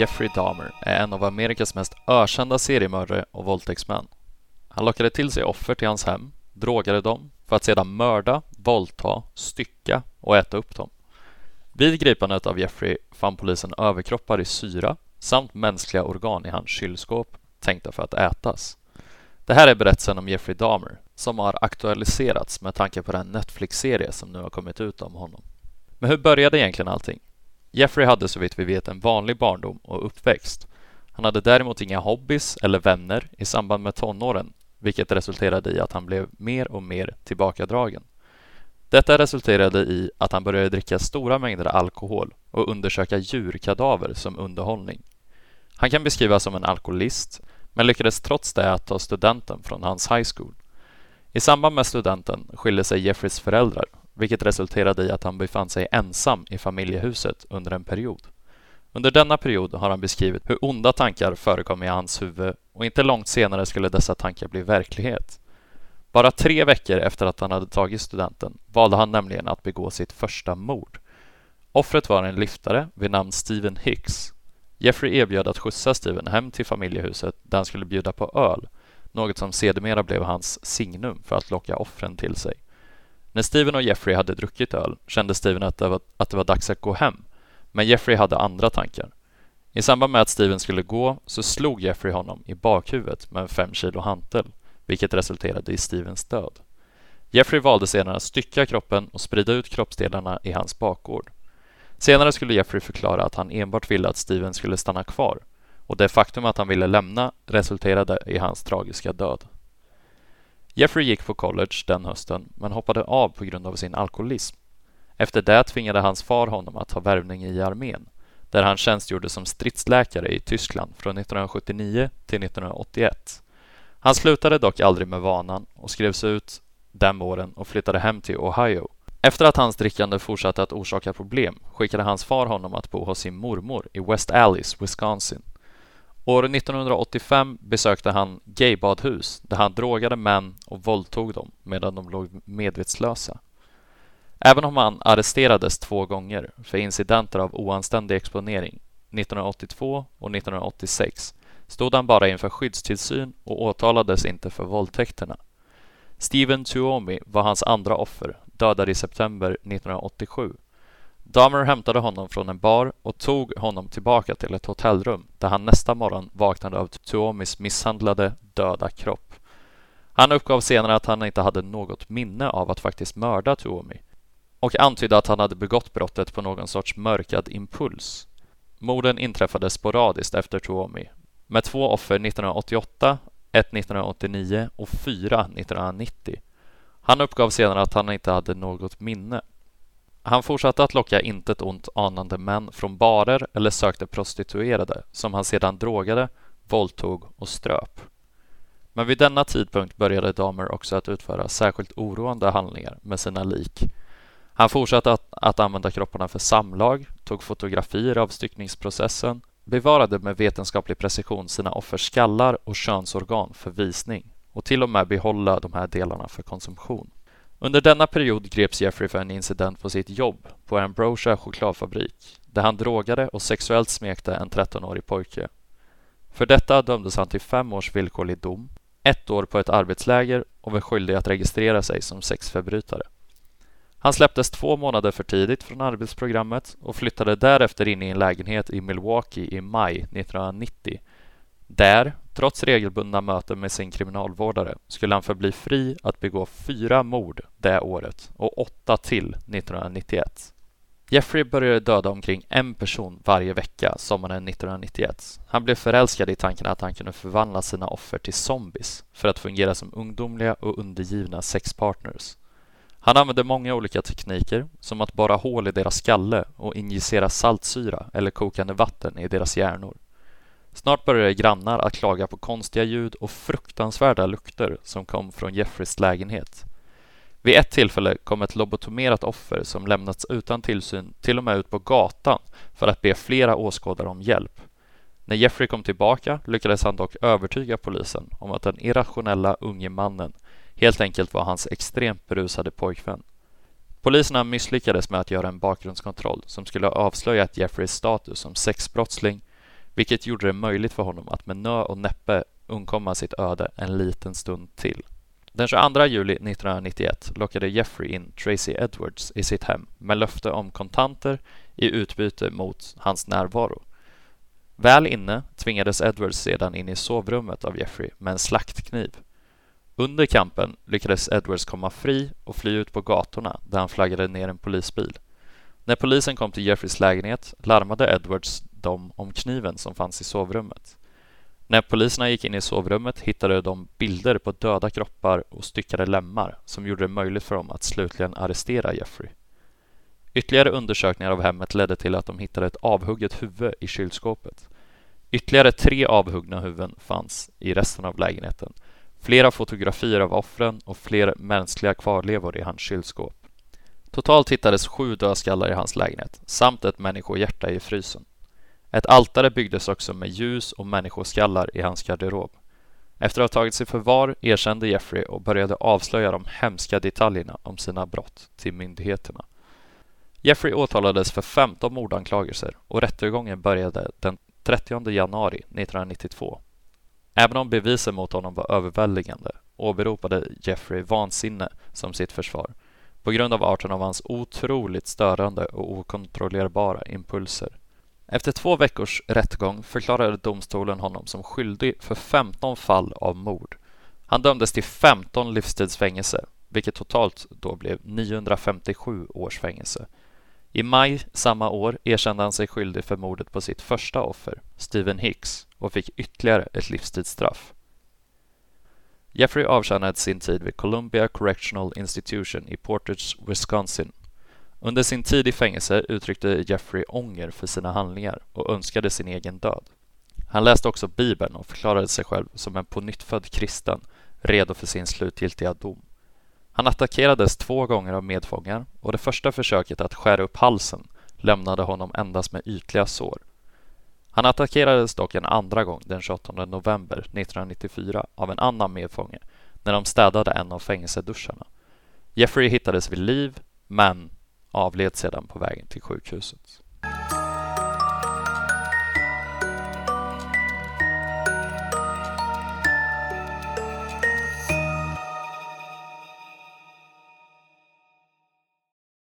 Jeffrey Dahmer är en av Amerikas mest ökända seriemördare och våldtäktsmän. Han lockade till sig offer till hans hem, drogade dem för att sedan mörda, våldta, stycka och äta upp dem. Vid gripandet av Jeffrey fann polisen överkroppar i syra samt mänskliga organ i hans kylskåp tänkta för att ätas. Det här är berättelsen om Jeffrey Dahmer som har aktualiserats med tanke på den Netflix-serie som nu har kommit ut om honom. Men hur började egentligen allting? Jeffrey hade så vitt vi vet en vanlig barndom och uppväxt. Han hade däremot inga hobbys eller vänner i samband med tonåren, vilket resulterade i att han blev mer och mer tillbakadragen. Detta resulterade i att han började dricka stora mängder alkohol och undersöka djurkadaver som underhållning. Han kan beskrivas som en alkoholist, men lyckades trots det att ta studenten från hans high school. I samband med studenten skilde sig Jeffreys föräldrar vilket resulterade i att han befann sig ensam i familjehuset under en period. Under denna period har han beskrivit hur onda tankar förekom i hans huvud och inte långt senare skulle dessa tankar bli verklighet. Bara tre veckor efter att han hade tagit studenten valde han nämligen att begå sitt första mord. Offret var en liftare vid namn Steven Hicks. Jeffrey erbjöd att skjutsa Steven hem till familjehuset där han skulle bjuda på öl, något som sedermera blev hans signum för att locka offren till sig. När Steven och Jeffrey hade druckit öl kände Steven att det, var, att det var dags att gå hem, men Jeffrey hade andra tankar. I samband med att Steven skulle gå så slog Jeffrey honom i bakhuvudet med en fem kilo hantel, vilket resulterade i Stevens död. Jeffrey valde sedan att stycka kroppen och sprida ut kroppsdelarna i hans bakgård. Senare skulle Jeffrey förklara att han enbart ville att Steven skulle stanna kvar och det faktum att han ville lämna resulterade i hans tragiska död. Jeffrey gick på college den hösten men hoppade av på grund av sin alkoholism. Efter det tvingade hans far honom att ta värvning i armén där han tjänstgjorde som stridsläkare i Tyskland från 1979 till 1981. Han slutade dock aldrig med vanan och skrevs ut den åren och flyttade hem till Ohio. Efter att hans drickande fortsatte att orsaka problem skickade hans far honom att bo hos sin mormor i West Allis, Wisconsin. År 1985 besökte han gaybadhus där han drogade män och våldtog dem medan de låg medvetslösa. Även om han arresterades två gånger för incidenter av oanständig exponering 1982 och 1986 stod han bara inför skyddstillsyn och åtalades inte för våldtäkterna. Steven Tuomi var hans andra offer, dödad i september 1987 Dahmer hämtade honom från en bar och tog honom tillbaka till ett hotellrum där han nästa morgon vaknade av Tuomis misshandlade, döda kropp. Han uppgav senare att han inte hade något minne av att faktiskt mörda Tuomi och antydde att han hade begått brottet på någon sorts mörkad impuls. Morden inträffade sporadiskt efter Tuomi med två offer 1988, ett 1989 och fyra 1990. Han uppgav senare att han inte hade något minne han fortsatte att locka intet ont anande män från barer eller sökte prostituerade som han sedan drogade, våldtog och ströp. Men vid denna tidpunkt började Dahmer också att utföra särskilt oroande handlingar med sina lik. Han fortsatte att, att använda kropparna för samlag, tog fotografier av styckningsprocessen, bevarade med vetenskaplig precision sina offers skallar och könsorgan för visning och till och med behålla de här delarna för konsumtion. Under denna period greps Jeffrey för en incident på sitt jobb på Ambrosia chokladfabrik där han drogade och sexuellt smekte en 13-årig pojke. För detta dömdes han till fem års villkorlig dom, ett år på ett arbetsläger och var skyldig att registrera sig som sexförbrytare. Han släpptes två månader för tidigt från arbetsprogrammet och flyttade därefter in i en lägenhet i Milwaukee i maj 1990 där, trots regelbundna möten med sin kriminalvårdare, skulle han förbli fri att begå fyra mord det året och åtta till 1991. Jeffrey började döda omkring en person varje vecka sommaren 1991. Han blev förälskad i tanken att han kunde förvandla sina offer till zombies för att fungera som ungdomliga och undergivna sexpartners. Han använde många olika tekniker, som att borra hål i deras skalle och injicera saltsyra eller kokande vatten i deras hjärnor. Snart började grannar att klaga på konstiga ljud och fruktansvärda lukter som kom från Jeffreys lägenhet. Vid ett tillfälle kom ett lobotomerat offer som lämnats utan tillsyn till och med ut på gatan för att be flera åskådare om hjälp. När Jeffrey kom tillbaka lyckades han dock övertyga polisen om att den irrationella unge mannen helt enkelt var hans extremt berusade pojkvän. Poliserna misslyckades med att göra en bakgrundskontroll som skulle avslöja Jeffreys status som sexbrottsling vilket gjorde det möjligt för honom att med nö och näppe undkomma sitt öde en liten stund till. Den 22 juli 1991 lockade Jeffrey in Tracy Edwards i sitt hem med löfte om kontanter i utbyte mot hans närvaro. Väl inne tvingades Edwards sedan in i sovrummet av Jeffrey med en slaktkniv. Under kampen lyckades Edwards komma fri och fly ut på gatorna där han flaggade ner en polisbil. När polisen kom till Jeffreys lägenhet larmade Edwards dem om kniven som fanns i sovrummet. När poliserna gick in i sovrummet hittade de bilder på döda kroppar och styckade lemmar som gjorde det möjligt för dem att slutligen arrestera Jeffrey. Ytterligare undersökningar av hemmet ledde till att de hittade ett avhugget huvud i kylskåpet. Ytterligare tre avhuggna huvuden fanns i resten av lägenheten. Flera fotografier av offren och fler mänskliga kvarlevor i hans kylskåp. Totalt hittades sju dödskallar i hans lägenhet samt ett människohjärta i frysen. Ett altare byggdes också med ljus och människoskallar i hans garderob. Efter att ha tagits i förvar erkände Jeffrey och började avslöja de hemska detaljerna om sina brott till myndigheterna. Jeffrey åtalades för 15 mordanklagelser och rättegången började den 30 januari 1992. Även om bevisen mot honom var överväldigande åberopade Jeffrey vansinne som sitt försvar på grund av arten av hans otroligt störande och okontrollerbara impulser. Efter två veckors rättegång förklarade domstolen honom som skyldig för 15 fall av mord. Han dömdes till 15 livstidsfängelse, vilket totalt då blev 957 års fängelse. I maj samma år erkände han sig skyldig för mordet på sitt första offer, Stephen Hicks, och fick ytterligare ett livstidsstraff. Jeffrey avtjänade sin tid vid Columbia Correctional Institution i Portage, Wisconsin. Under sin tid i fängelse uttryckte Jeffrey ånger för sina handlingar och önskade sin egen död. Han läste också Bibeln och förklarade sig själv som en pånyttfödd kristen, redo för sin slutgiltiga dom. Han attackerades två gånger av medfångar och det första försöket att skära upp halsen lämnade honom endast med ytliga sår. Han attackerades dock en andra gång den 28 november 1994 av en annan medfånge när de städade en av fängelseduscharna. Jeffrey hittades vid liv, men avled sedan på vägen till sjukhuset.